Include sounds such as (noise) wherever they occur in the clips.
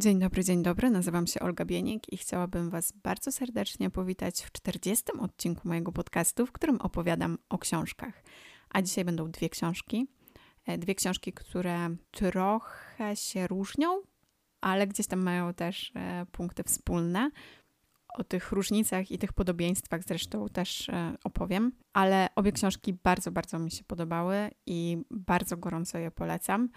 Dzień dobry, dzień dobry. Nazywam się Olga Bienik i chciałabym Was bardzo serdecznie powitać w 40. odcinku mojego podcastu, w którym opowiadam o książkach. A dzisiaj będą dwie książki. E, dwie książki, które trochę się różnią, ale gdzieś tam mają też e, punkty wspólne. O tych różnicach i tych podobieństwach zresztą też e, opowiem, ale obie książki bardzo, bardzo mi się podobały i bardzo gorąco je polecam.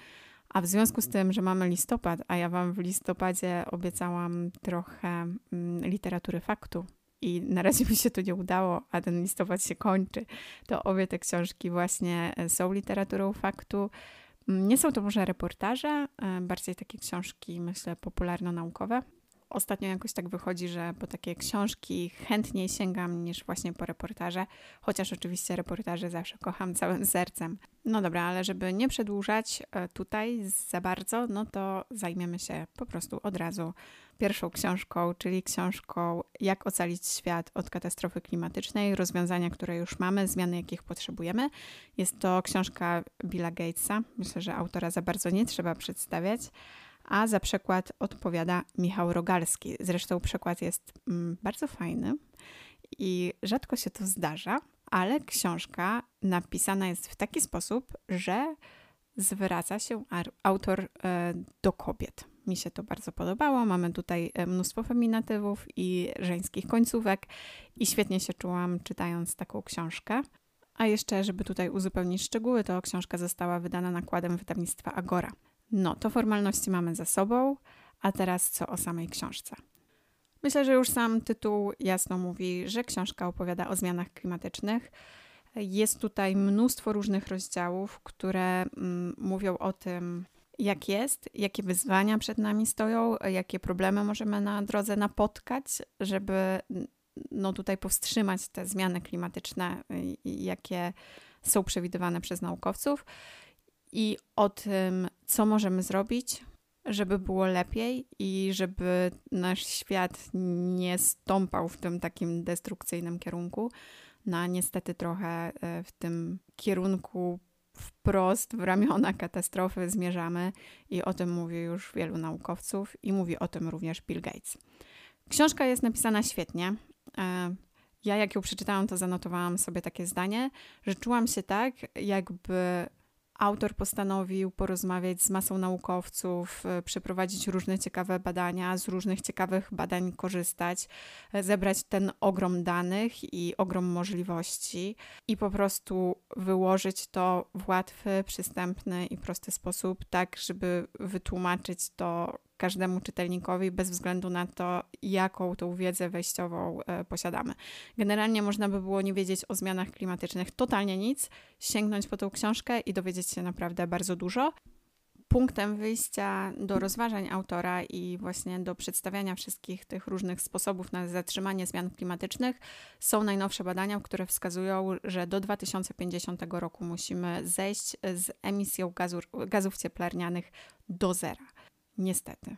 A w związku z tym, że mamy listopad, a ja Wam w listopadzie obiecałam trochę mm, literatury faktu i na razie mi się to nie udało, a ten listopad się kończy, to obie te książki właśnie e, są literaturą faktu. Mm, nie są to może reportaże, e, bardziej takie książki, myślę, popularno-naukowe ostatnio jakoś tak wychodzi, że po takie książki chętniej sięgam niż właśnie po reportaże, chociaż oczywiście reportaże zawsze kocham całym (laughs) sercem. No dobra, ale żeby nie przedłużać e, tutaj za bardzo, no to zajmiemy się po prostu od razu pierwszą książką, czyli książką Jak ocalić świat od katastrofy klimatycznej, rozwiązania, które już mamy, zmiany, jakich potrzebujemy. Jest to książka Billa Gatesa. Myślę, że autora za bardzo nie trzeba przedstawiać a za przekład odpowiada Michał Rogalski. Zresztą przekład jest mm, bardzo fajny i rzadko się to zdarza, ale książka napisana jest w taki sposób, że zwraca się autor e, do kobiet. Mi się to bardzo podobało. Mamy tutaj e, mnóstwo feminatywów i żeńskich końcówek i świetnie się czułam czytając taką książkę. A jeszcze, żeby tutaj uzupełnić szczegóły, to książka została wydana nakładem wydawnictwa Agora. No, to formalności mamy za sobą, a teraz co o samej książce. Myślę, że już sam tytuł jasno mówi, że książka opowiada o zmianach klimatycznych. Jest tutaj mnóstwo różnych rozdziałów, które mm, mówią o tym, jak jest, jakie wyzwania przed nami stoją, jakie problemy możemy na drodze napotkać, żeby no, tutaj powstrzymać te zmiany klimatyczne, jakie są przewidywane przez naukowców i o tym, co możemy zrobić, żeby było lepiej i żeby nasz świat nie stąpał w tym takim destrukcyjnym kierunku. Na no, niestety trochę e, w tym kierunku wprost w ramiona katastrofy zmierzamy i o tym mówi już wielu naukowców i mówi o tym również Bill Gates. Książka jest napisana świetnie. E, ja jak ją przeczytałam, to zanotowałam sobie takie zdanie, że czułam się tak, jakby autor postanowił porozmawiać z masą naukowców, e, przeprowadzić różne ciekawe badania, z różnych ciekawych badań korzystać, e, zebrać ten ogrom danych i ogrom możliwości i po prostu wyłożyć to w łatwy, przystępny i prosty sposób, tak żeby wytłumaczyć to każdemu czytelnikowi, bez względu na to, jaką tą wiedzę wejściową e, posiadamy. Generalnie można by było nie wiedzieć o zmianach klimatycznych totalnie nic, sięgnąć po tą książkę i dowiedzieć się naprawdę bardzo dużo punktem wyjścia do rozważań autora i właśnie do przedstawiania wszystkich tych różnych sposobów na zatrzymanie zmian klimatycznych są najnowsze badania, które wskazują, że do 2050 roku musimy zejść z emisją gazu, gazów cieplarnianych do zera. Niestety.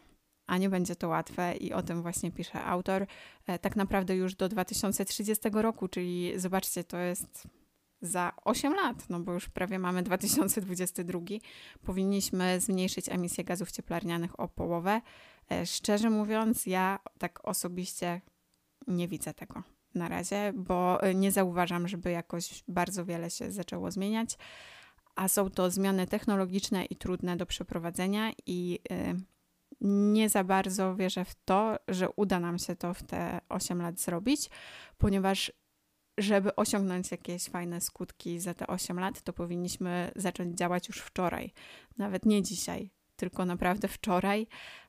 A nie będzie to łatwe i o tym właśnie pisze autor. E, tak naprawdę już do 2030 roku, czyli zobaczcie, to jest za 8 lat, no bo już prawie mamy 2022, powinniśmy zmniejszyć emisję gazów cieplarnianych o połowę. E, szczerze mówiąc, ja tak osobiście nie widzę tego na razie, bo nie zauważam, żeby jakoś bardzo wiele się zaczęło zmieniać a są to zmiany technologiczne i trudne do przeprowadzenia, i y, nie za bardzo wierzę w to, że uda nam się to w te 8 lat zrobić, ponieważ żeby osiągnąć jakieś fajne skutki za te 8 lat, to powinniśmy zacząć działać już wczoraj, nawet nie dzisiaj, tylko naprawdę wczoraj.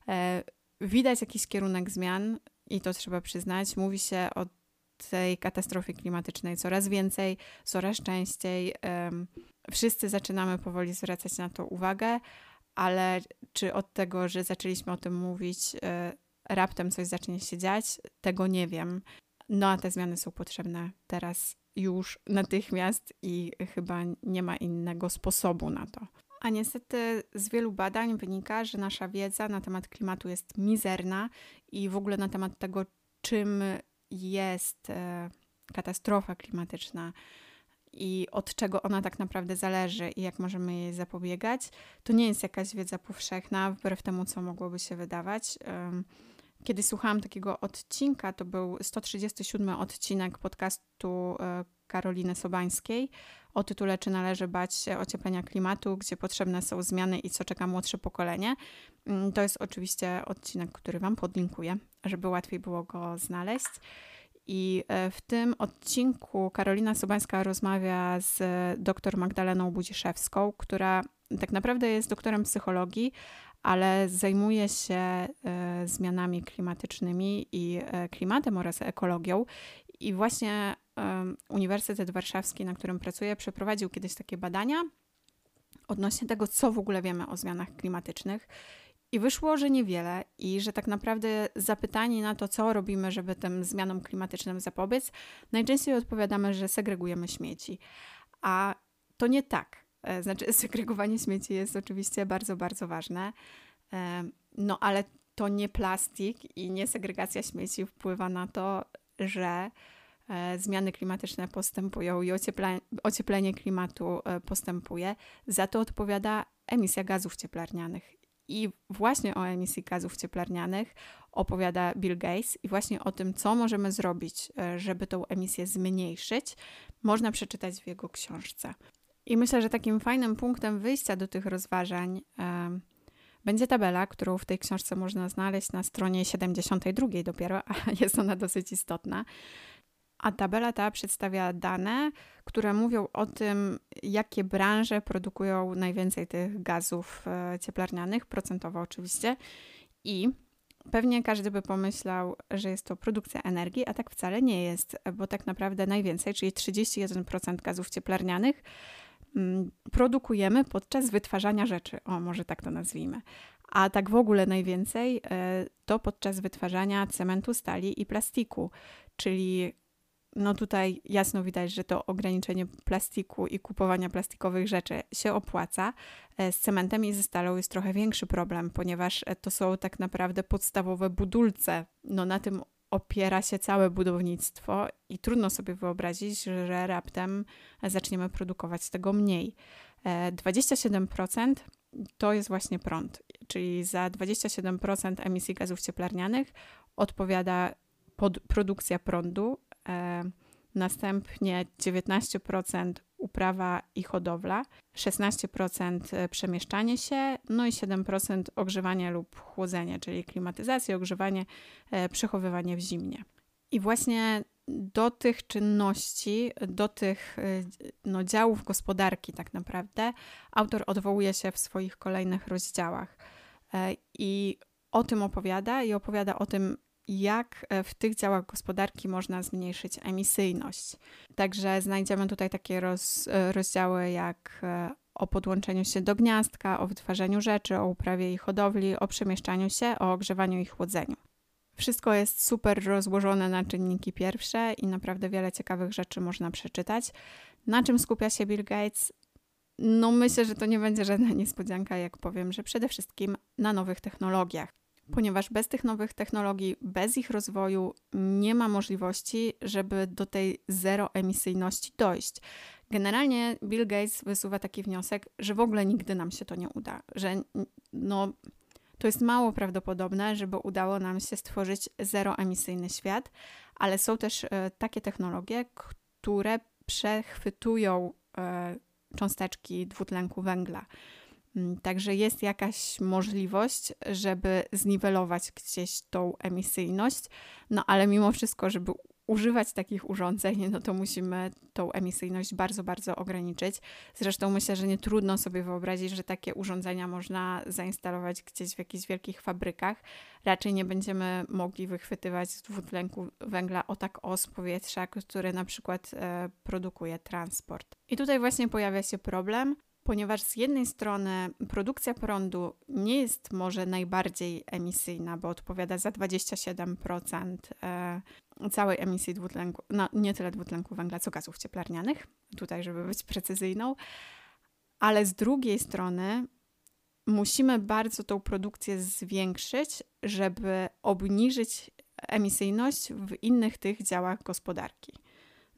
E, widać jakiś kierunek zmian i to trzeba przyznać. Mówi się o tej katastrofie klimatycznej coraz więcej, coraz częściej. Wszyscy zaczynamy powoli zwracać na to uwagę, ale czy od tego, że zaczęliśmy o tym mówić, e, raptem coś zacznie się dziać, tego nie wiem. No a te zmiany są potrzebne teraz, już, natychmiast i chyba nie ma innego sposobu na to. A niestety z wielu badań wynika, że nasza wiedza na temat klimatu jest mizerna i w ogóle na temat tego, czym jest e, katastrofa klimatyczna i od czego ona tak naprawdę zależy i jak możemy jej zapobiegać, to nie jest jakaś wiedza powszechna, wbrew temu, co mogłoby się wydawać. Kiedy słuchałam takiego odcinka, to był 137 odcinek podcastu e, Karoliny Sobańskiej o tytule Czy należy bać się ocieplenia klimatu, gdzie potrzebne są zmiany i co czeka młodsze pokolenie. Mm, to jest oczywiście odcinek, który Wam podlinkuję, żeby łatwiej było go znaleźć. I e, w tym odcinku Karolina Sobańska rozmawia z dr Magdaleną Budziszewską, która tak naprawdę jest doktorem psychologii, ale zajmuje się e, zmianami klimatycznymi i e, klimatem oraz ekologią. I właśnie Uniwersytet Warszawski, na którym pracuję, przeprowadził kiedyś takie badania odnośnie tego, co w ogóle wiemy o zmianach klimatycznych. I wyszło, że niewiele, i że tak naprawdę zapytani na to, co robimy, żeby tym zmianom klimatycznym zapobiec, najczęściej odpowiadamy, że segregujemy śmieci. A to nie tak. E, znaczy, (laughs) segregowanie śmieci jest oczywiście bardzo, bardzo ważne, e, no ale to nie plastik i nie segregacja śmieci wpływa na to, że e, zmiany klimatyczne postępują i ocieplenie klimatu postępuje. Za to odpowiada emisja gazów cieplarnianych. I właśnie o emisji gazów cieplarnianych opowiada Bill Gates i właśnie o tym, co możemy zrobić, żeby tą emisję zmniejszyć, można przeczytać w jego książce. I myślę, że takim fajnym punktem wyjścia do tych rozważań e, będzie tabela, którą w tej książce można znaleźć na stronie 72 dopiero, a (laughs) jest ona dosyć istotna. A tabela ta przedstawia dane, które mówią o tym, jakie branże produkują najwięcej tych gazów e, cieplarnianych, procentowo oczywiście. I pewnie każdy by pomyślał, że jest to produkcja energii, a tak wcale nie jest, bo tak naprawdę najwięcej, czyli 31% gazów cieplarnianych, Mm, produkujemy podczas wytwarzania rzeczy. O, może tak to nazwijmy. A tak w ogóle najwięcej e, to podczas wytwarzania cementu, stali i plastiku, czyli no tutaj jasno widać, że to ograniczenie plastiku i kupowania plastikowych rzeczy się opłaca. E, z cementem i ze stalą jest trochę większy problem, ponieważ e, to są tak naprawdę podstawowe budulce. No na tym opiera się całe budownictwo i trudno sobie wyobrazić, że raptem zaczniemy produkować tego mniej. 27% e, to jest właśnie prąd, czyli za 27% emisji gazów cieplarnianych odpowiada produkcja prądu, następnie 19% uprawa i hodowla, 16% e, przemieszczanie się, no i 7% ogrzewanie lub chłodzenie, czyli klimatyzacja, ogrzewanie, e, przechowywanie w zimnie. I właśnie do tych czynności, do tych e, no, działów gospodarki, tak naprawdę, autor odwołuje się w swoich kolejnych rozdziałach. I o tym opowiada, i opowiada o tym, jak e, w tych działach gospodarki można zmniejszyć emisyjność. Także znajdziemy tutaj takie roz, e, rozdziały jak e, o podłączeniu się do gniazdka, o wytwarzaniu rzeczy, o uprawie i hodowli, o przemieszczaniu się, o ogrzewaniu i chłodzeniu. Wszystko jest super rozłożone na czynniki pierwsze i naprawdę wiele ciekawych rzeczy można przeczytać. Na czym skupia się Bill Gates? No, myślę, że to nie będzie żadna niespodzianka, jak powiem, że przede wszystkim na nowych technologiach ponieważ bez tych nowych technologii, bez ich rozwoju nie ma możliwości, żeby do tej zeroemisyjności dojść. Generalnie Bill Gates wysuwa taki wniosek, że w ogóle nigdy nam się to nie uda, że no, to jest mało prawdopodobne, żeby udało nam się stworzyć zeroemisyjny świat, ale są też e, takie technologie, które przechwytują e, cząsteczki dwutlenku węgla. Mm, także jest jakaś możliwość, żeby zniwelować gdzieś tą emisyjność, no ale mimo wszystko, żeby używać takich urządzeń, no to musimy tą emisyjność bardzo, bardzo ograniczyć. Zresztą myślę, że nie trudno sobie wyobrazić, że takie urządzenia można zainstalować gdzieś w jakichś wielkich fabrykach. Raczej nie będziemy mogli wychwytywać dwutlenku węgla o tak o z powietrza, który na przykład e, produkuje transport. I tutaj właśnie pojawia się problem, ponieważ z jednej strony produkcja prądu nie jest może najbardziej emisyjna, bo odpowiada za 27% e, całej emisji dwutlenku, no nie tyle dwutlenku węgla, co gazów cieplarnianych, tutaj żeby być precyzyjną, ale z drugiej strony musimy bardzo tą produkcję zwiększyć, żeby obniżyć emisyjność w innych tych działach gospodarki.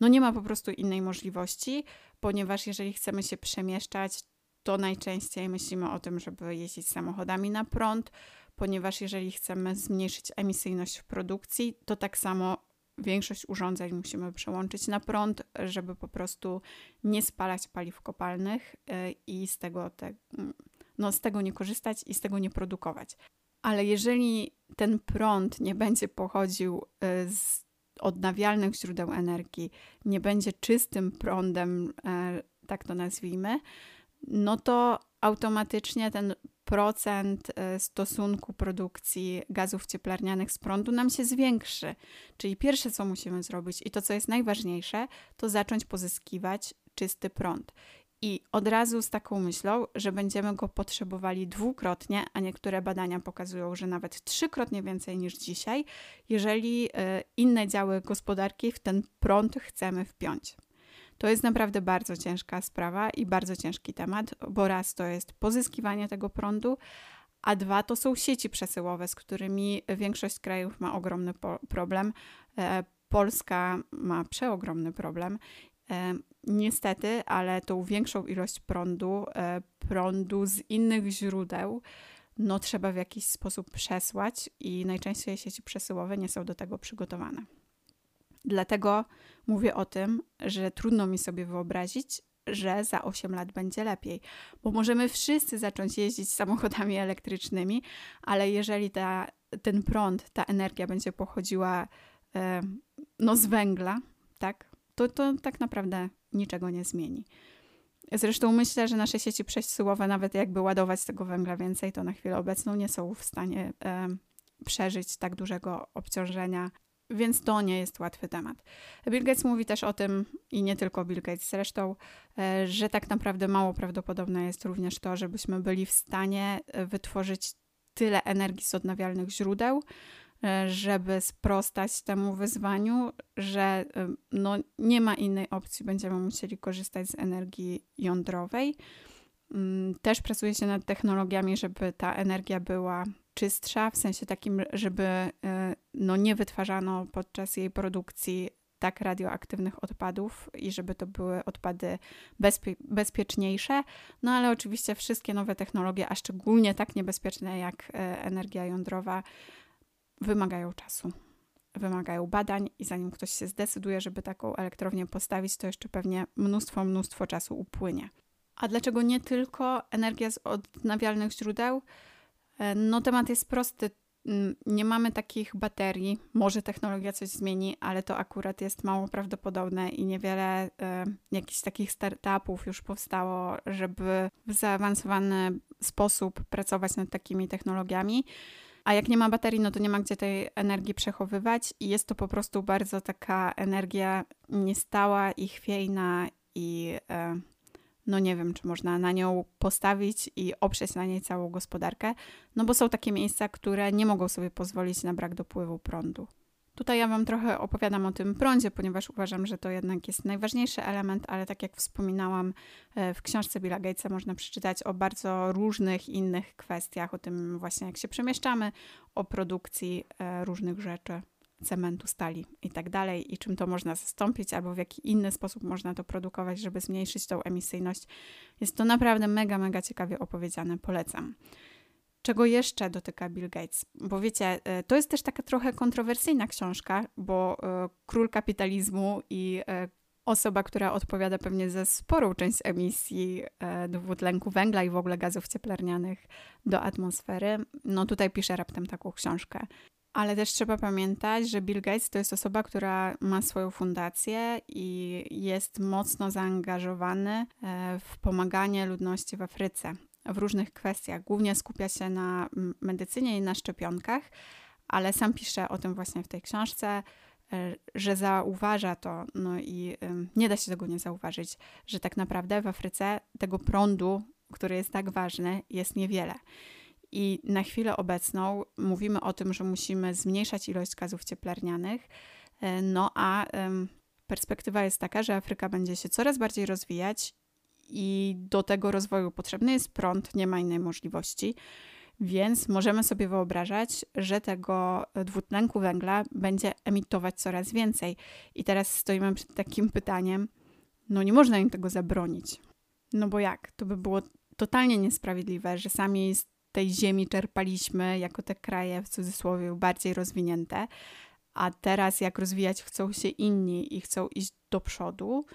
No nie ma po prostu innej możliwości, ponieważ jeżeli chcemy się przemieszczać, to najczęściej myślimy o tym, żeby jeździć samochodami na prąd, ponieważ jeżeli chcemy zmniejszyć emisyjność w produkcji, to tak samo większość urządzeń musimy przełączyć na prąd, żeby po prostu nie spalać paliw kopalnych y, i z tego, te, no, z tego nie korzystać i z tego nie produkować. Ale jeżeli ten prąd nie będzie pochodził y, z odnawialnych źródeł energii, nie będzie czystym prądem, e, tak to nazwijmy, no to automatycznie ten procent e, stosunku produkcji gazów cieplarnianych z prądu nam się zwiększy. Czyli pierwsze, co musimy zrobić i to, co jest najważniejsze, to zacząć pozyskiwać czysty prąd. I od razu z taką myślą, że będziemy go potrzebowali dwukrotnie, a niektóre badania pokazują, że nawet trzykrotnie więcej niż dzisiaj, jeżeli e, inne działy gospodarki w ten prąd chcemy wpiąć. To jest naprawdę bardzo ciężka sprawa i bardzo ciężki temat, bo raz to jest pozyskiwanie tego prądu, a dwa to są sieci przesyłowe, z którymi większość krajów ma ogromny problem. E, Polska ma przeogromny problem. Niestety, ale tą większą ilość prądu, e, prądu z innych źródeł, no trzeba w jakiś sposób przesłać i najczęściej sieci przesyłowe nie są do tego przygotowane. Dlatego mówię o tym, że trudno mi sobie wyobrazić, że za 8 lat będzie lepiej, bo możemy wszyscy zacząć jeździć samochodami elektrycznymi, ale jeżeli ta, ten prąd, ta energia będzie pochodziła e, no, z węgla, tak, to, to tak naprawdę niczego nie zmieni. Zresztą myślę, że nasze sieci przesyłowe, nawet jakby ładować tego węgla więcej, to na chwilę obecną nie są w stanie e, przeżyć tak dużego obciążenia więc to nie jest łatwy temat. Bill Gates mówi też o tym, i nie tylko Bill Gates zresztą, e, że tak naprawdę mało prawdopodobne jest również to, żebyśmy byli w stanie e, wytworzyć tyle energii z odnawialnych źródeł, żeby sprostać temu wyzwaniu, że no, nie ma innej opcji, będziemy musieli korzystać z energii jądrowej. Mm, też pracuje się nad technologiami, żeby ta energia była czystsza, w sensie takim, żeby e, no, nie wytwarzano podczas jej produkcji tak radioaktywnych odpadów i żeby to były odpady bezpie bezpieczniejsze. No ale oczywiście wszystkie nowe technologie, a szczególnie tak niebezpieczne jak e, energia jądrowa, wymagają czasu. Wymagają badań, i zanim ktoś się zdecyduje, żeby taką elektrownię postawić, to jeszcze pewnie mnóstwo, mnóstwo czasu upłynie. A dlaczego nie tylko energia z odnawialnych źródeł? E, no, temat jest prosty. Mm, nie mamy takich baterii. Może technologia coś zmieni, ale to akurat jest mało prawdopodobne i niewiele e, jakichś takich startupów już powstało, żeby w zaawansowany sposób pracować nad takimi technologiami. A jak nie ma baterii, no to nie ma gdzie tej energii przechowywać, i jest to po prostu bardzo taka energia niestała i chwiejna i. E, no nie wiem, czy można na nią postawić i oprzeć na niej całą gospodarkę, no bo są takie miejsca, które nie mogą sobie pozwolić na brak dopływu prądu. Tutaj ja Wam trochę opowiadam o tym prądzie, ponieważ uważam, że to jednak jest najważniejszy element, ale tak jak wspominałam, e, w książce Billa Gatesa można przeczytać o bardzo różnych innych kwestiach, o tym właśnie jak się przemieszczamy, o produkcji e, różnych rzeczy cementu, stali i tak dalej, i czym to można zastąpić, albo w jaki inny sposób można to produkować, żeby zmniejszyć tą emisyjność. Jest to naprawdę mega, mega ciekawie opowiedziane. Polecam. Czego jeszcze dotyka Bill Gates? Bo wiecie, e, to jest też taka trochę kontrowersyjna książka, bo e, król kapitalizmu i e, osoba, która odpowiada pewnie za sporą część emisji dwutlenku węgla i w ogóle gazów cieplarnianych do atmosfery, no tutaj pisze raptem taką książkę. Ale też trzeba pamiętać, że Bill Gates to jest osoba, która ma swoją fundację i jest mocno zaangażowany w pomaganie ludności w Afryce w różnych kwestiach. Głównie skupia się na medycynie i na szczepionkach, ale sam pisze o tym właśnie w tej książce, e, że zauważa to, no i nie da się tego nie zauważyć, że tak naprawdę w Afryce tego prądu, który jest tak ważny, jest niewiele. I na chwilę obecną mówimy o tym, że musimy zmniejszać ilość gazów cieplarnianych, e, no a perspektywa jest taka, że Afryka będzie się coraz bardziej rozwijać i do tego rozwoju potrzebny jest prąd, nie ma innej możliwości. Więc możemy sobie wyobrażać, że tego dwutlenku węgla będzie emitować coraz więcej. I teraz stoimy przed takim pytaniem: no nie można im tego zabronić. No bo jak? To by było totalnie niesprawiedliwe, że sami z tej ziemi czerpaliśmy jako te kraje w cudzysłowie bardziej rozwinięte, a teraz jak rozwijać chcą się inni i chcą iść do przodu,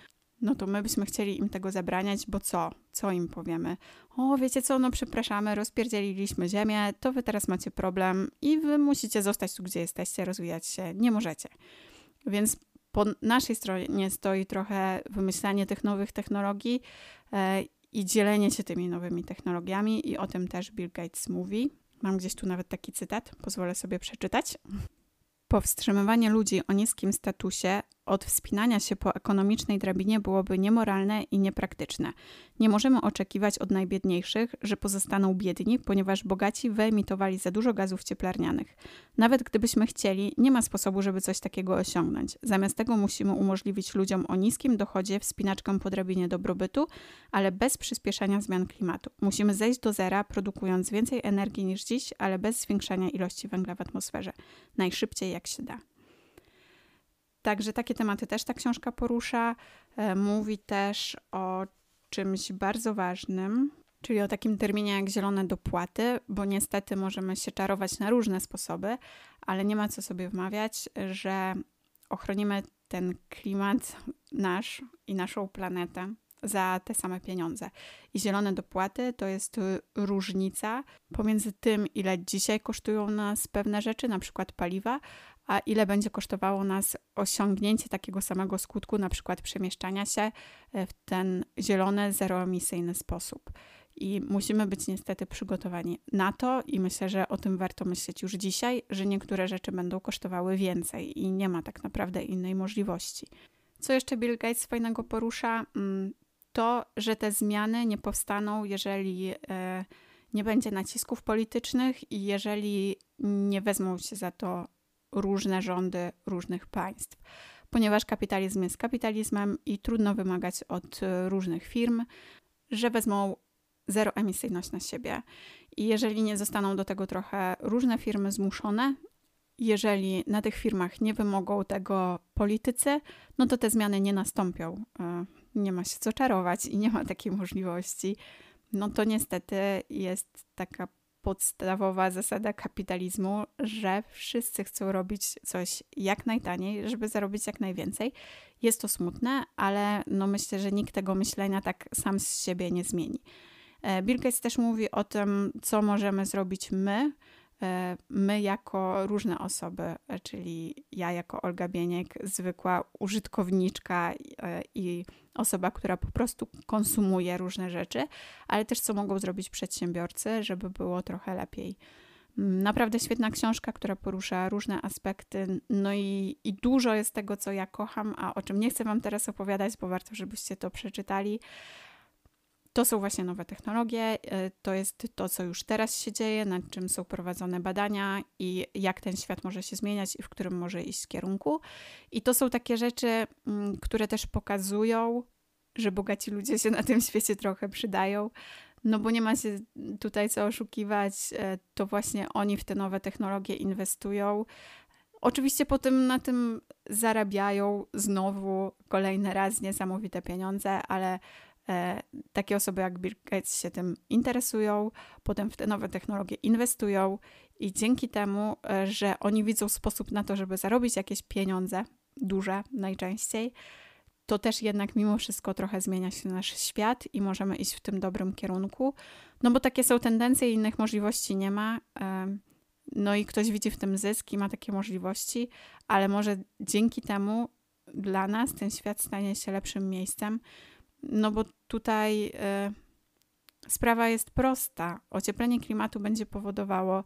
no to my byśmy chcieli im tego zabraniać, bo co? Co im powiemy? O, wiecie co, no przepraszamy, rozpierdzieliliśmy ziemię, to wy teraz macie problem i wy musicie zostać tu, gdzie jesteście, rozwijać się nie możecie. Więc po naszej stronie stoi trochę wymyślanie tych nowych technologii e, i dzielenie się tymi nowymi technologiami, i o tym też Bill Gates mówi. Mam gdzieś tu nawet taki cytat, pozwolę sobie przeczytać. Powstrzymywanie ludzi o niskim statusie od wspinania się po ekonomicznej drabinie byłoby niemoralne i niepraktyczne. Nie możemy oczekiwać od najbiedniejszych, że pozostaną biedni, ponieważ bogaci wyemitowali za dużo gazów cieplarnianych. Nawet gdybyśmy chcieli, nie ma sposobu, żeby coś takiego osiągnąć. Zamiast tego musimy umożliwić ludziom o niskim dochodzie wspinaczkę po drabinie dobrobytu, ale bez przyspieszania zmian klimatu. Musimy zejść do zera, produkując więcej energii niż dziś, ale bez zwiększania ilości węgla w atmosferze. Najszybciej jak się da. Także takie tematy też ta książka porusza. E, mówi też o czymś bardzo ważnym, czyli o takim terminie jak zielone dopłaty, bo niestety możemy się czarować na różne sposoby, ale nie ma co sobie wmawiać, że ochronimy ten klimat nasz i naszą planetę za te same pieniądze. I zielone dopłaty to jest różnica pomiędzy tym, ile dzisiaj kosztują nas pewne rzeczy, na przykład paliwa, a ile będzie kosztowało nas osiągnięcie takiego samego skutku, na przykład przemieszczania się e, w ten zielony, zeroemisyjny sposób. I musimy być niestety przygotowani na to, i myślę, że o tym warto myśleć już dzisiaj, że niektóre rzeczy będą kosztowały więcej i nie ma tak naprawdę innej możliwości. Co jeszcze Bill Gates fajnego porusza? Mm, to, że te zmiany nie powstaną, jeżeli e, nie będzie nacisków politycznych i jeżeli nie wezmą się za to różne rządy różnych państw. Ponieważ kapitalizm jest kapitalizmem i trudno wymagać od różnych firm, że wezmą zeroemisyjność na siebie. I jeżeli nie zostaną do tego trochę różne firmy zmuszone, jeżeli na tych firmach nie wymogą tego politycy, no to te zmiany nie nastąpią. E, nie ma się co czarować i nie ma takiej możliwości. No to niestety jest taka podstawowa zasada kapitalizmu, że wszyscy chcą robić coś jak najtaniej, żeby zarobić jak najwięcej. Jest to smutne, ale no myślę, że nikt tego myślenia tak sam z siebie nie zmieni. E, Bill Gates też mówi o tym, co możemy zrobić my, my jako różne osoby, e, czyli ja jako Olga Bieniek, zwykła użytkowniczka e, i osoba, która po prostu konsumuje różne rzeczy, ale też co mogą zrobić przedsiębiorcy, żeby było trochę lepiej. Mm, naprawdę świetna książka, która porusza różne aspekty, no i, i dużo jest tego, co ja kocham, a o czym nie chcę Wam teraz opowiadać, bo warto, żebyście to przeczytali. To są właśnie nowe technologie, e, to jest to, co już teraz się dzieje, nad czym są prowadzone badania i jak ten świat może się zmieniać i w którym może iść kierunku. I to są takie rzeczy, mm, które też pokazują, że bogaci ludzie się na tym (laughs) świecie trochę przydają. No bo nie ma się tutaj co oszukiwać, e, to właśnie oni w te nowe technologie inwestują. Oczywiście potem na tym zarabiają znowu kolejny raz niesamowite pieniądze, ale takie osoby jak Bill Gates się tym interesują, potem w te nowe technologie inwestują i dzięki temu, e, że oni widzą sposób na to, żeby zarobić jakieś pieniądze, duże najczęściej, to też jednak mimo wszystko trochę zmienia się nasz świat i możemy iść w tym dobrym kierunku. No bo takie są tendencje, innych możliwości nie ma. E, no i ktoś widzi w tym zysk i ma takie możliwości, ale może dzięki temu dla nas ten świat stanie się lepszym miejscem, no bo tutaj y, sprawa jest prosta. Ocieplenie klimatu będzie powodowało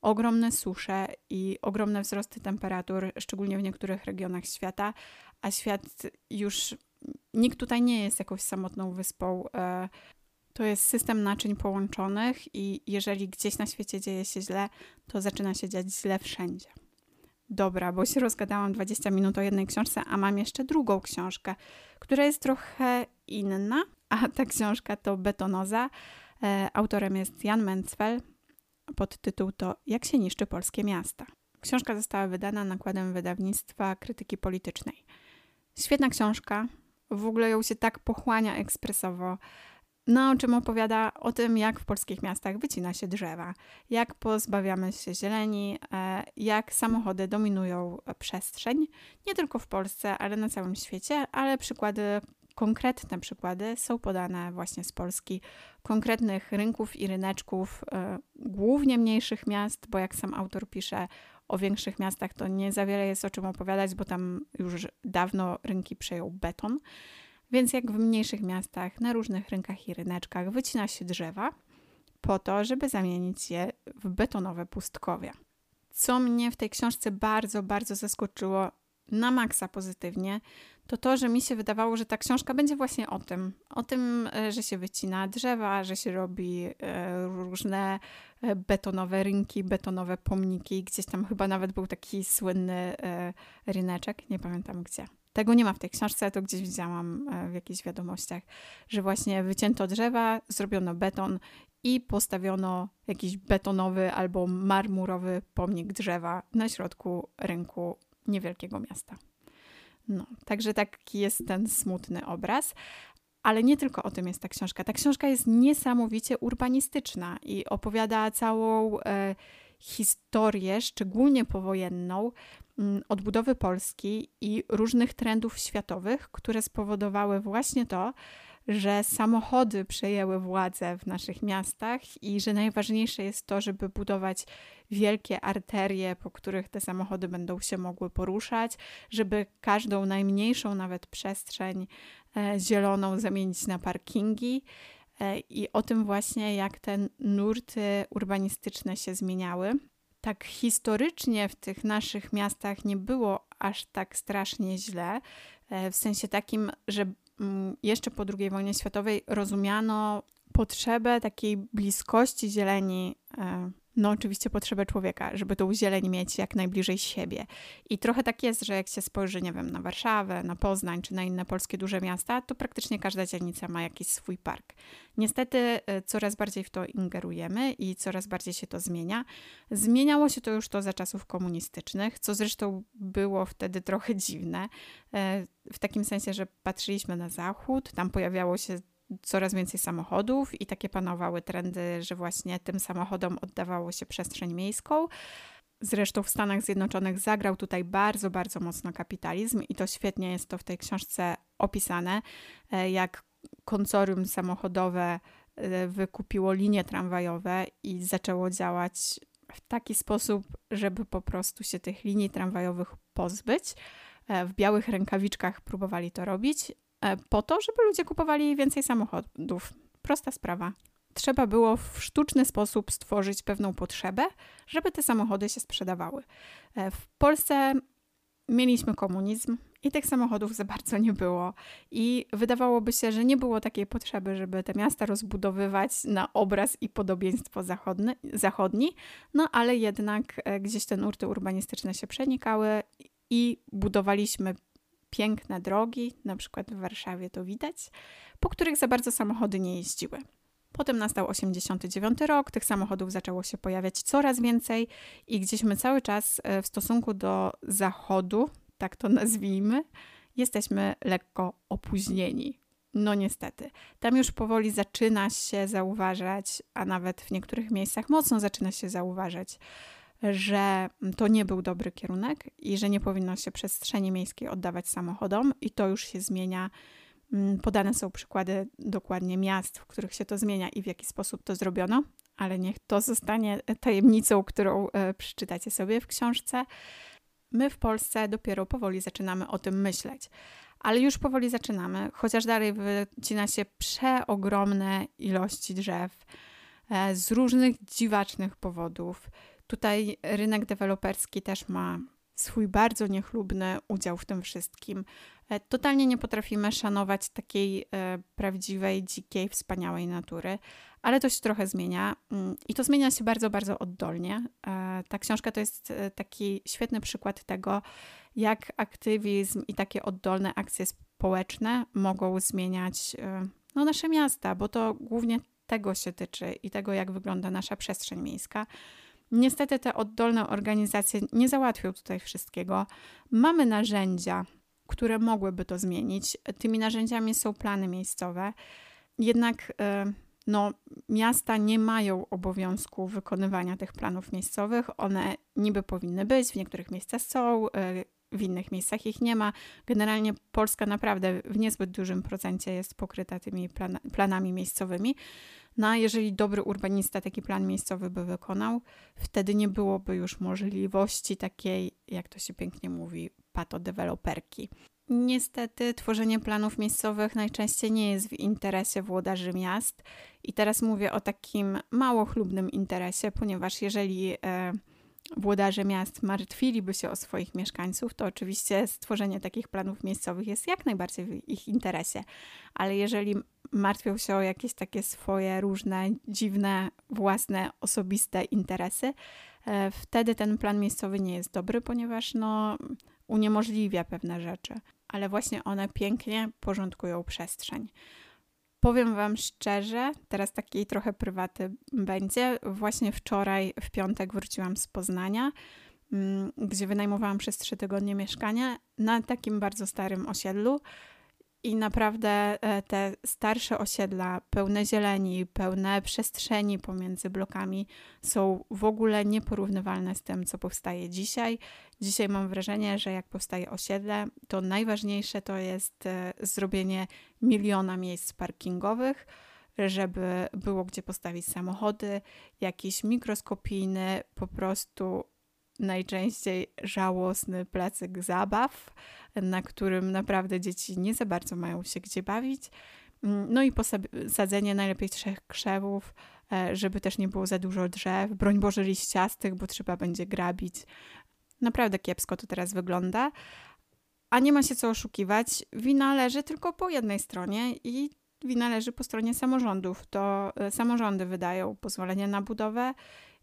ogromne susze i ogromne wzrosty temperatur, szczególnie w niektórych regionach świata, a świat już nikt tutaj nie jest jakąś samotną wyspą. Y, to jest system naczyń połączonych, i jeżeli gdzieś na świecie dzieje się źle, to zaczyna się dziać źle wszędzie. Dobra, bo się rozgadałam 20 minut o jednej książce, a mam jeszcze drugą książkę, która jest trochę inna, a ta książka to Betonoza. E, autorem jest Jan Mencfel. pod tytuł to Jak się niszczy polskie miasta. Książka została wydana nakładem wydawnictwa krytyki politycznej. Świetna książka, w ogóle ją się tak pochłania ekspresowo. No, o czym opowiada o tym, jak w polskich miastach wycina się drzewa, jak pozbawiamy się zieleni, e, jak samochody dominują przestrzeń, nie tylko w Polsce, ale na całym świecie, ale przykłady konkretne przykłady są podane właśnie z Polski, konkretnych rynków i ryneczków, e, głównie mniejszych miast, bo jak sam autor pisze, o większych miastach to nie za wiele jest o czym opowiadać, bo tam już dawno rynki przejął beton. Więc jak w mniejszych miastach, na różnych rynkach i ryneczkach wycina się drzewa po to, żeby zamienić je w betonowe pustkowia. Co mnie w tej książce bardzo, bardzo zaskoczyło, na maksa pozytywnie, to to, że mi się wydawało, że ta książka będzie właśnie o tym. O tym, e, że się wycina drzewa, że się robi e, różne e, betonowe rynki, betonowe pomniki. Gdzieś tam chyba nawet był taki słynny ryneczek, nie pamiętam gdzie. Tego nie ma w tej książce, to gdzieś widziałam w jakichś wiadomościach, że właśnie wycięto drzewa, zrobiono beton i postawiono jakiś betonowy albo marmurowy pomnik drzewa na środku rynku niewielkiego miasta. No, także taki jest ten smutny obraz. Ale nie tylko o tym jest ta książka. Ta książka jest niesamowicie urbanistyczna i opowiada całą e, historię, szczególnie powojenną, m, mm, odbudowy Polski i różnych trendów światowych, które spowodowały właśnie to, że samochody przejęły władzę w naszych miastach i że najważniejsze jest to, żeby budować wielkie arterie, po których te samochody będą się mogły poruszać, żeby każdą najmniejszą nawet przestrzeń e, zieloną zamienić na parkingi. E, I o tym właśnie, jak te nurty urbanistyczne się zmieniały. Tak historycznie w tych naszych miastach nie było aż tak strasznie źle, e, w sensie takim, że jeszcze po II wojnie światowej rozumiano potrzebę takiej bliskości zieleni, e, no oczywiście potrzebę człowieka, żeby tą zieleń mieć jak najbliżej siebie. I trochę tak jest, że jak się spojrzy, nie wiem, na Warszawę, na Poznań czy na inne polskie duże miasta, to praktycznie każda dzielnica ma jakiś swój park. Niestety e, coraz bardziej w to ingerujemy i coraz bardziej się to zmienia. Zmieniało się to już to za czasów komunistycznych, co zresztą było wtedy trochę dziwne, e, w takim sensie, że patrzyliśmy na zachód, tam pojawiało się coraz więcej samochodów i takie panowały trendy, że właśnie tym samochodom oddawało się przestrzeń miejską. Zresztą w Stanach Zjednoczonych zagrał tutaj bardzo, bardzo mocno kapitalizm i to świetnie jest to w tej książce opisane, e, jak konsorium samochodowe e, wykupiło linie tramwajowe i zaczęło działać w taki sposób, żeby po prostu się tych linii tramwajowych pozbyć. E, w białych rękawiczkach próbowali to robić, po to, żeby ludzie kupowali więcej samochodów. Prosta sprawa. Trzeba było w sztuczny sposób stworzyć pewną potrzebę, żeby te samochody się sprzedawały. E, w Polsce mieliśmy komunizm i tych samochodów za bardzo nie było. I wydawałoby się, że nie było takiej potrzeby, żeby te miasta rozbudowywać na obraz i podobieństwo zachodny, zachodni, no ale jednak e, gdzieś te nurty urbanistyczne się przenikały i budowaliśmy piękne drogi, na przykład w Warszawie to widać, po których za bardzo samochody nie jeździły. Potem nastał 89 rok, tych samochodów zaczęło się pojawiać coraz więcej i gdzieś my cały czas e, w stosunku do zachodu, tak to (laughs) nazwijmy, jesteśmy lekko opóźnieni. No niestety. Tam już powoli zaczyna się zauważać, a nawet w niektórych miejscach mocno zaczyna się zauważać, że to nie był dobry kierunek i że nie powinno się przestrzeni miejskiej oddawać samochodom, i to już się zmienia. Mm, podane są przykłady dokładnie miast, w których się to zmienia i w jaki sposób to zrobiono, ale niech to zostanie tajemnicą, którą e, przeczytacie sobie w książce. My w Polsce dopiero powoli zaczynamy o tym myśleć, ale już powoli zaczynamy, chociaż dalej wycina się przeogromne ilości drzew e, z różnych dziwacznych powodów. Tutaj rynek deweloperski też ma swój bardzo niechlubny udział w tym wszystkim. E, totalnie nie potrafimy szanować takiej e, prawdziwej, dzikiej, wspaniałej natury, ale to się trochę zmienia mm, i to zmienia się bardzo, bardzo oddolnie. E, ta książka to jest taki świetny przykład tego, jak aktywizm i takie oddolne akcje społeczne mogą zmieniać no, nasze miasta, bo to głównie tego się tyczy i tego, jak wygląda nasza przestrzeń miejska. Niestety te oddolne organizacje nie załatwią tutaj wszystkiego. Mamy narzędzia, które mogłyby to zmienić. Tymi narzędziami są plany miejscowe. Jednak e, no, miasta nie mają obowiązku wykonywania tych planów miejscowych. One niby powinny być, w niektórych miejscach są, e, w innych miejscach ich nie ma. Generalnie Polska naprawdę w niezbyt dużym procencie jest pokryta tymi plan planami miejscowymi. No a jeżeli dobry urbanista taki plan miejscowy by wykonał, wtedy nie byłoby już możliwości takiej, jak to się pięknie mówi, patodeweloperki. Niestety tworzenie planów miejscowych najczęściej nie jest w interesie włodarzy miast i teraz mówię o takim mało chlubnym interesie, ponieważ jeżeli e, włodarze miast martwiliby się o swoich mieszkańców, to oczywiście stworzenie takich planów miejscowych jest jak najbardziej w ich interesie. Ale jeżeli martwią się o jakieś takie swoje różne, dziwne, własne, osobiste interesy, e, wtedy ten plan miejscowy nie jest dobry, ponieważ no, uniemożliwia pewne rzeczy. Ale właśnie one pięknie porządkują przestrzeń. Powiem Wam szczerze, teraz takiej trochę prywaty będzie. Właśnie wczoraj, w piątek, wróciłam z Poznania, mm, gdzie wynajmowałam przez trzy tygodnie mieszkanie na takim bardzo starym osiedlu. I naprawdę e, te starsze osiedla, pełne zieleni, pełne przestrzeni pomiędzy blokami, są w ogóle nieporównywalne z tym, co powstaje dzisiaj. Dzisiaj mam wrażenie, że jak powstaje osiedle, to najważniejsze to jest e, zrobienie miliona miejsc parkingowych, żeby było gdzie postawić samochody, jakiś mikroskopijny, po prostu najczęściej żałosny plecyk zabaw, na którym naprawdę dzieci nie za bardzo mają się gdzie bawić. Mm, no i posadzenie najlepiej trzech krzewów, e, żeby też nie było za dużo drzew, broń Boże liściastych, bo trzeba będzie grabić. Naprawdę kiepsko to teraz wygląda. A nie ma się co oszukiwać. Wina leży tylko po jednej stronie i wina leży po stronie samorządów. To e, samorządy wydają pozwolenie na budowę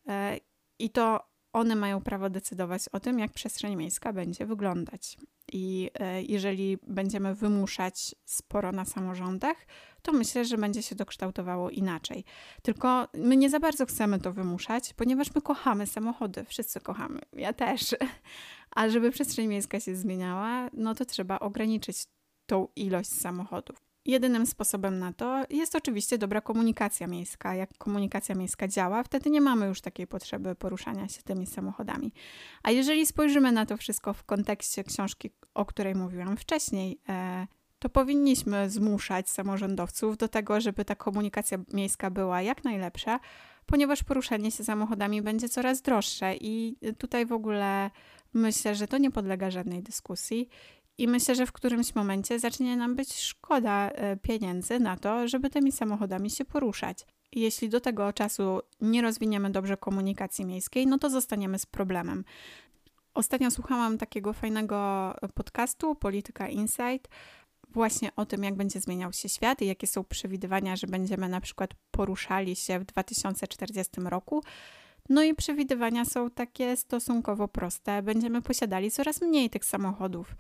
e, i to one mają prawo decydować o tym, jak przestrzeń miejska będzie wyglądać. I e, jeżeli będziemy wymuszać sporo na samorządach, to myślę, że będzie się to kształtowało inaczej. Tylko my nie za bardzo chcemy to wymuszać, ponieważ my kochamy samochody, wszyscy kochamy, ja też. A żeby przestrzeń miejska się zmieniała, no to trzeba ograniczyć tą ilość samochodów. Jedynym sposobem na to jest oczywiście dobra komunikacja miejska. Jak komunikacja miejska działa, wtedy nie mamy już takiej potrzeby poruszania się tymi samochodami. A jeżeli spojrzymy na to wszystko w kontekście książki, o której mówiłam wcześniej, e, to powinniśmy zmuszać samorządowców do tego, żeby ta komunikacja miejska była jak najlepsza, ponieważ poruszanie się samochodami będzie coraz droższe i tutaj w ogóle myślę, że to nie podlega żadnej dyskusji i myślę, że w którymś momencie zacznie nam być szkoda e, pieniędzy na to, żeby tymi samochodami się poruszać. Jeśli do tego czasu nie rozwiniemy dobrze komunikacji miejskiej, no to zostaniemy z problemem. Ostatnio słuchałam takiego fajnego podcastu Polityka Insight, właśnie o tym, jak będzie zmieniał się świat i jakie są przewidywania, że będziemy na przykład poruszali się w 2040 roku. No i przewidywania są takie stosunkowo proste. Będziemy posiadali coraz mniej tych samochodów.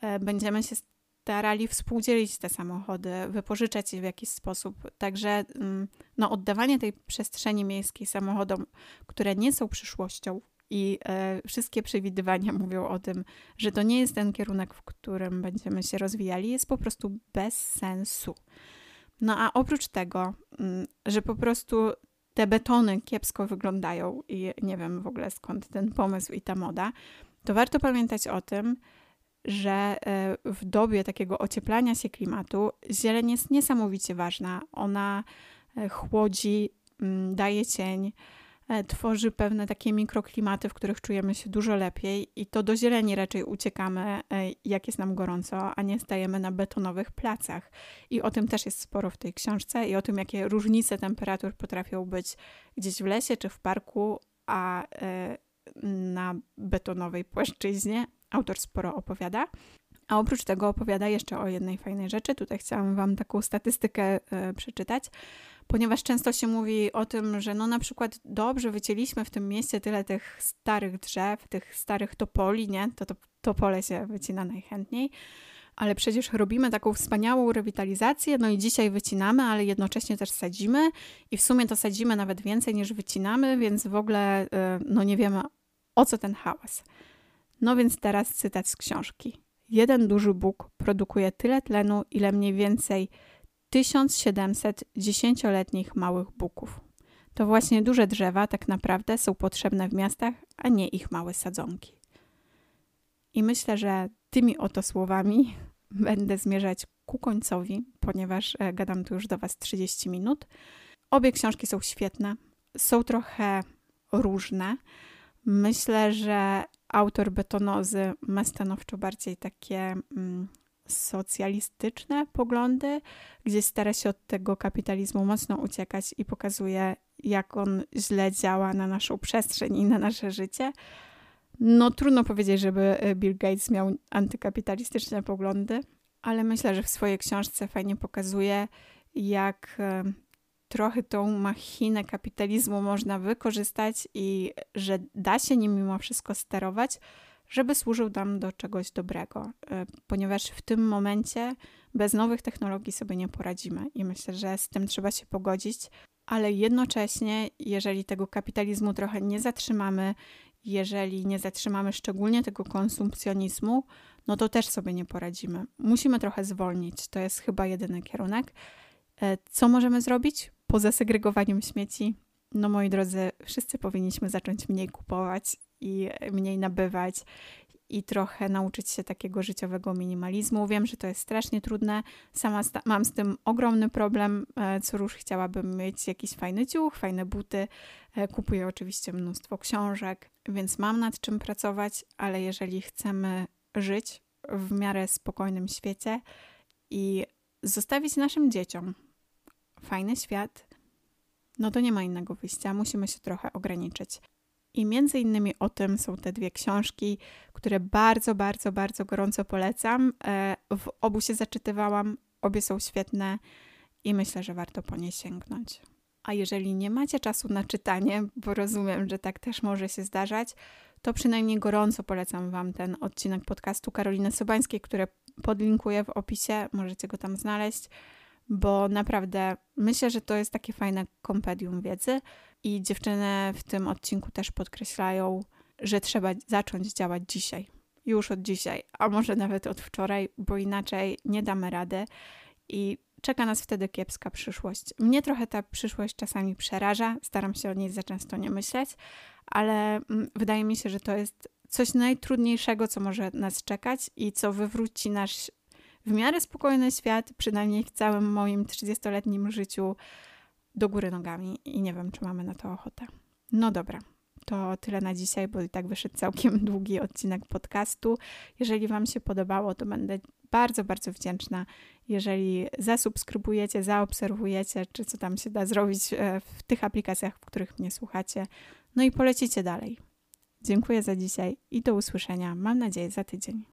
E, będziemy się starali współdzielić te samochody, wypożyczać je w jakiś sposób. Także mm, no, oddawanie tej przestrzeni miejskiej samochodom, które nie są przyszłością, i e, wszystkie przewidywania mówią o tym, że to nie jest ten kierunek, w którym będziemy się rozwijali, jest po prostu bez sensu. No a oprócz tego, mm, że po prostu te betony kiepsko wyglądają i nie wiem w ogóle skąd ten pomysł i ta moda, to warto pamiętać o tym, że e, w dobie takiego ocieplania się klimatu zieleń jest niesamowicie ważna. Ona e, chłodzi, mm, daje cień, tworzy pewne takie mikroklimaty, w których czujemy się dużo lepiej i to do zieleni raczej uciekamy, jak jest nam gorąco, a nie stajemy na betonowych placach. I o tym też jest sporo w tej książce i o tym, jakie różnice temperatur potrafią być gdzieś w lesie czy w parku, a na betonowej płaszczyźnie, autor sporo opowiada. A oprócz tego opowiada jeszcze o jednej fajnej rzeczy. Tutaj chciałam Wam taką statystykę przeczytać, ponieważ często się mówi o tym, że no na przykład dobrze wycięliśmy w tym mieście tyle tych starych drzew, tych starych topoli, nie? To, to topole się wycina najchętniej. ale przecież robimy taką wspaniałą rewitalizację, no i dzisiaj wycinamy, ale jednocześnie też sadzimy i w sumie to sadzimy nawet więcej niż wycinamy, więc w ogóle y, no nie wiemy o co ten hałas. No więc teraz cytat z książki. Jeden duży Bóg produkuje tyle tlenu, ile mniej więcej 1700 dziesięcioletnich małych buków. To właśnie duże drzewa tak naprawdę są potrzebne w miastach, a nie ich małe sadzonki. I myślę, że tymi oto słowami (laughs) będę zmierzać ku końcowi, ponieważ e, gadam tu już do Was 30 minut. Obie książki są świetne, są trochę różne. Myślę, że autor betonozy ma stanowczo bardziej takie mm, socjalistyczne poglądy, gdzie stara się od tego kapitalizmu mocno uciekać i pokazuje, jak on źle działa na naszą przestrzeń i na nasze życie. No, trudno powiedzieć, żeby e, Bill Gates miał antykapitalistyczne poglądy, ale myślę, że w swojej książce fajnie pokazuje, jak e, trochę tą machinę kapitalizmu można wykorzystać i że da się nim mimo wszystko sterować, żeby służył nam do czegoś dobrego, e, ponieważ w tym momencie bez nowych technologii sobie nie poradzimy i myślę, że z tym trzeba się pogodzić, ale jednocześnie, jeżeli tego kapitalizmu trochę nie zatrzymamy, jeżeli nie zatrzymamy szczególnie tego konsumpcjonizmu, no to też sobie nie poradzimy. Musimy trochę zwolnić, to jest chyba jedyny kierunek. E, co możemy zrobić? Poza segregowaniem śmieci, no moi drodzy, wszyscy powinniśmy zacząć mniej kupować i mniej nabywać i trochę nauczyć się takiego życiowego minimalizmu. Wiem, że to jest strasznie trudne. Sama mam z tym ogromny problem. E, co rusz chciałabym mieć jakiś fajny ciuch, fajne buty. E, kupuję oczywiście mnóstwo książek, więc mam nad czym pracować, ale jeżeli chcemy żyć w miarę spokojnym świecie i zostawić naszym dzieciom fajny świat, no to nie ma innego wyjścia. Musimy się trochę ograniczyć. I między innymi o tym są te dwie książki, które bardzo, bardzo, bardzo gorąco polecam. E, w obu się zaczytywałam, obie są świetne i myślę, że warto po nie sięgnąć. A jeżeli nie macie czasu na czytanie, bo rozumiem, że tak też może się zdarzać, to przynajmniej gorąco polecam Wam ten odcinek podcastu Karoliny Sobańskiej, który podlinkuję w opisie, możecie go tam znaleźć bo naprawdę myślę, że to jest takie fajne kompedium wiedzy i dziewczyny w tym odcinku też podkreślają, że trzeba zacząć działać dzisiaj, już od dzisiaj, a może nawet od wczoraj, bo inaczej nie damy rady i czeka nas wtedy kiepska przyszłość. Mnie trochę ta przyszłość czasami przeraża, staram się o niej za często nie myśleć, ale mm, wydaje mi się, że to jest coś najtrudniejszego, co może nas czekać i co wywróci nasz w miarę spokojny świat, przynajmniej w całym moim 30-letnim życiu, do góry nogami i nie wiem, czy mamy na to ochotę. No dobra, to tyle na dzisiaj, bo i tak wyszedł całkiem (laughs) długi odcinek podcastu. Jeżeli Wam się podobało, to będę bardzo, bardzo wdzięczna, jeżeli zasubskrybujecie, zaobserwujecie, czy co tam się da zrobić e, w tych aplikacjach, w których mnie słuchacie. No i polecicie dalej. Dziękuję za dzisiaj i do usłyszenia, mam nadzieję, za tydzień.